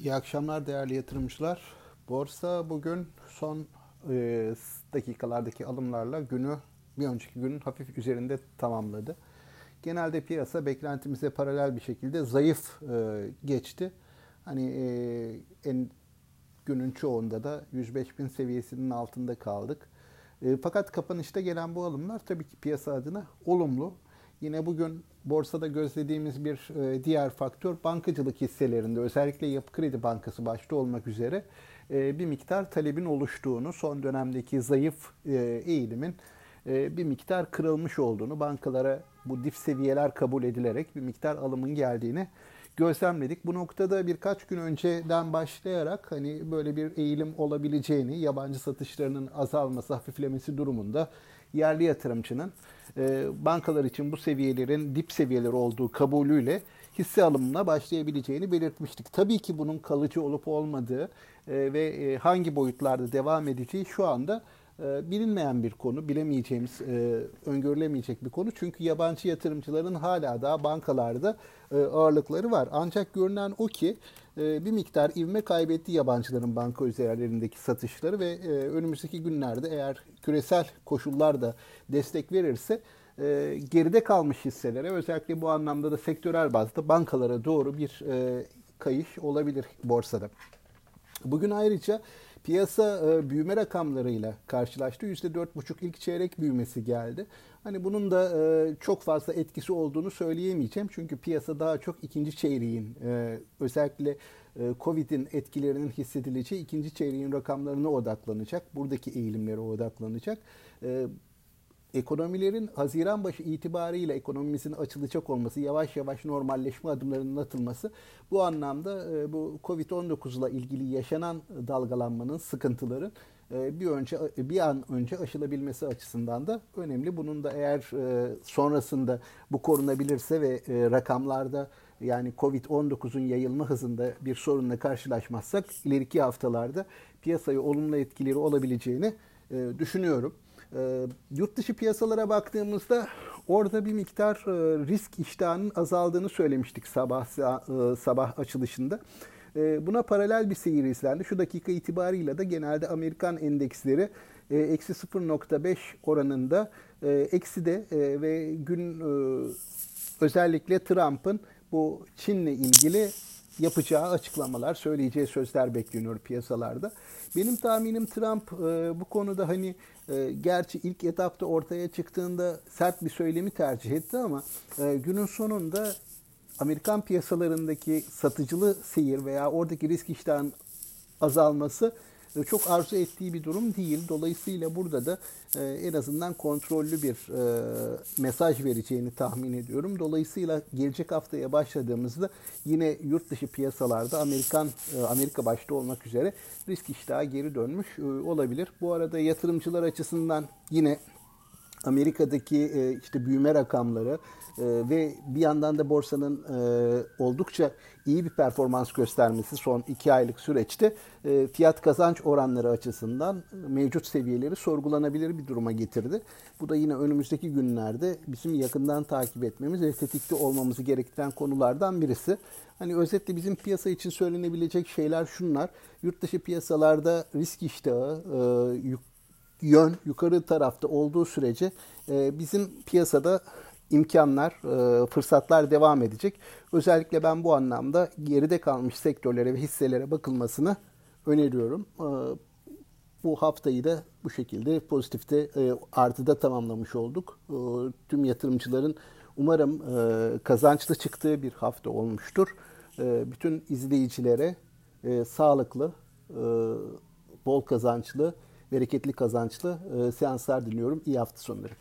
İyi akşamlar değerli yatırımcılar. Borsa bugün son e, dakikalardaki alımlarla günü bir önceki günün hafif üzerinde tamamladı. Genelde piyasa beklentimize paralel bir şekilde zayıf e, geçti. Hani e, en günün çoğunda da 105 bin seviyesinin altında kaldık. E, fakat kapanışta gelen bu alımlar tabii ki piyasa adına olumlu. Yine bugün borsada gözlediğimiz bir e, diğer faktör bankacılık hisselerinde özellikle Yapı Kredi Bankası başta olmak üzere e, bir miktar talebin oluştuğunu, son dönemdeki zayıf e, eğilimin bir miktar kırılmış olduğunu, bankalara bu dip seviyeler kabul edilerek bir miktar alımın geldiğini gözlemledik. Bu noktada birkaç gün önceden başlayarak hani böyle bir eğilim olabileceğini, yabancı satışlarının azalması, hafiflemesi durumunda yerli yatırımcının e, bankalar için bu seviyelerin dip seviyeler olduğu kabulüyle hisse alımına başlayabileceğini belirtmiştik. Tabii ki bunun kalıcı olup olmadığı e, ve e, hangi boyutlarda devam edeceği şu anda bilinmeyen bir konu, bilemeyeceğimiz, e, öngörülemeyecek bir konu. Çünkü yabancı yatırımcıların hala daha bankalarda e, ağırlıkları var. Ancak görünen o ki bir miktar ivme kaybetti yabancıların banka üzerlerindeki satışları ve önümüzdeki günlerde eğer küresel koşullar da destek verirse geride kalmış hisselere özellikle bu anlamda da sektörel bazda bankalara doğru bir kayış olabilir borsada. Bugün ayrıca Piyasa e, büyüme rakamlarıyla karşılaştı. %4,5 ilk çeyrek büyümesi geldi. Hani bunun da e, çok fazla etkisi olduğunu söyleyemeyeceğim. Çünkü piyasa daha çok ikinci çeyreğin e, özellikle e, Covid'in etkilerinin hissedileceği ikinci çeyreğin rakamlarına odaklanacak. Buradaki eğilimlere odaklanacak. Ekonomilerin Haziran başı itibariyle ekonomimizin açılacak olması, yavaş yavaş normalleşme adımlarının atılması bu anlamda e, bu Covid-19 ile ilgili yaşanan dalgalanmanın sıkıntıların e, bir önce bir an önce aşılabilmesi açısından da önemli. Bunun da eğer e, sonrasında bu korunabilirse ve rakamlarda yani Covid-19'un yayılma hızında bir sorunla karşılaşmazsak ileriki haftalarda piyasayı olumlu etkileri olabileceğini düşünüyorum. E, yurt dışı piyasalara baktığımızda orada bir miktar e, risk iştahının azaldığını söylemiştik sabah e, sabah açılışında. E, buna paralel bir seyir izlendi. Şu dakika itibarıyla da genelde Amerikan endeksleri e, eksi 0.5 oranında e, eksi de e, ve gün e, özellikle Trump'ın bu Çin'le ilgili yapacağı açıklamalar, söyleyeceği sözler bekleniyor piyasalarda. Benim tahminim Trump e, bu konuda hani e, gerçi ilk etapta ortaya çıktığında sert bir söylemi tercih etti ama e, günün sonunda Amerikan piyasalarındaki satıcılı seyir veya oradaki risk iştahın azalması çok arzu ettiği bir durum değil. Dolayısıyla burada da e, en azından kontrollü bir e, mesaj vereceğini tahmin ediyorum. Dolayısıyla gelecek haftaya başladığımızda yine yurt dışı piyasalarda Amerikan Amerika başta olmak üzere risk iştahı geri dönmüş olabilir. Bu arada yatırımcılar açısından yine Amerika'daki işte büyüme rakamları ve bir yandan da borsanın oldukça iyi bir performans göstermesi son iki aylık süreçte e, fiyat kazanç oranları açısından mevcut seviyeleri sorgulanabilir bir duruma getirdi. Bu da yine önümüzdeki günlerde bizim yakından takip etmemiz ve tetikte olmamızı gerektiren konulardan birisi. Hani özetle bizim piyasa için söylenebilecek şeyler şunlar. Yurt dışı piyasalarda risk iştahı, e, yön yukarı tarafta olduğu sürece e, bizim piyasada imkanlar, e, fırsatlar devam edecek. Özellikle ben bu anlamda geride kalmış sektörlere ve hisselere bakılmasını öneriyorum. E, bu haftayı da bu şekilde pozitifte artıda tamamlamış olduk. Tüm yatırımcıların umarım kazançlı çıktığı bir hafta olmuştur. Bütün izleyicilere sağlıklı, bol kazançlı, bereketli kazançlı seanslar diliyorum. İyi hafta sonları.